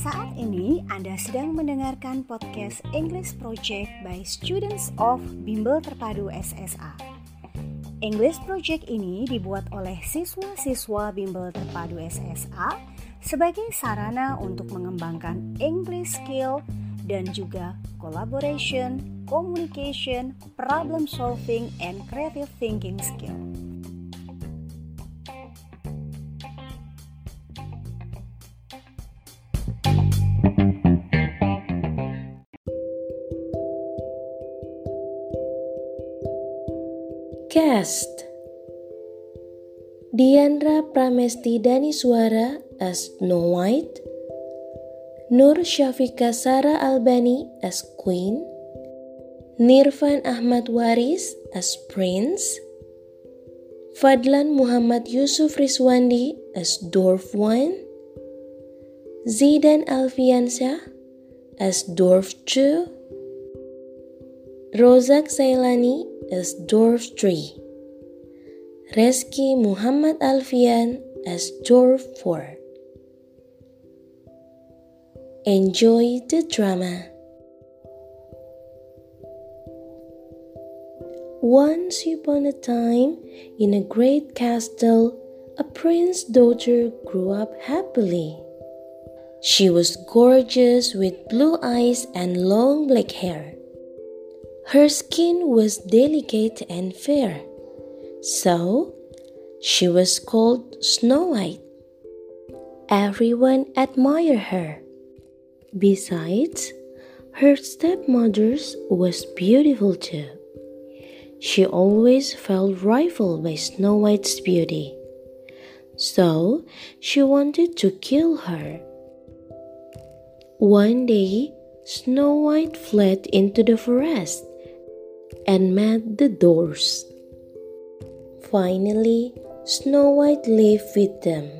Anda sedang mendengarkan podcast English Project by Students of Bimbel Terpadu SSA. English Project ini dibuat oleh siswa-siswa Bimbel Terpadu SSA sebagai sarana untuk mengembangkan English skill dan juga collaboration, communication, problem solving, and creative thinking skill. Cast Diandra Pramesti Daniswara as Snow White. Nur Syafika Sara Albani as Queen. Nirfan Ahmad Waris as Prince. Fadlan Muhammad Yusuf Rizwandi as Dwarf 1 Zidan Alfiansyah as Dwarf 2 Rozak Sailani as Dwarf 3. Reski Muhammad Alfian as Dwarf 4. Enjoy the drama. Once upon a time, in a great castle, a prince's daughter grew up happily. She was gorgeous with blue eyes and long black hair. Her skin was delicate and fair, so she was called Snow White. Everyone admired her. Besides, her stepmother's was beautiful too. She always felt rivaled by Snow White's beauty, so she wanted to kill her. One day, Snow White fled into the forest and met the dwarfs. Finally, Snow White lived with them.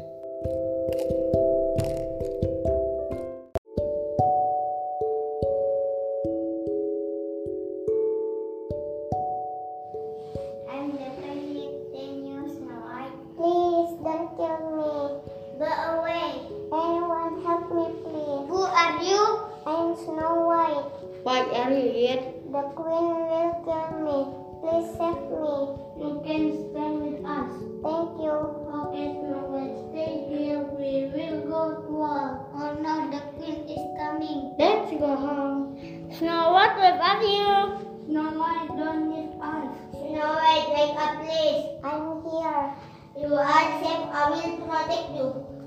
What are you yet? The queen will kill me. Please save me. You can stay with us. Thank you. Okay, Snow White, stay here. We will go to war. Oh no, the queen is coming. Let's go home. Snow White, where are you? Snow White, don't need us. Snow White, wake up, please. I'm here. You are safe. I will protect you.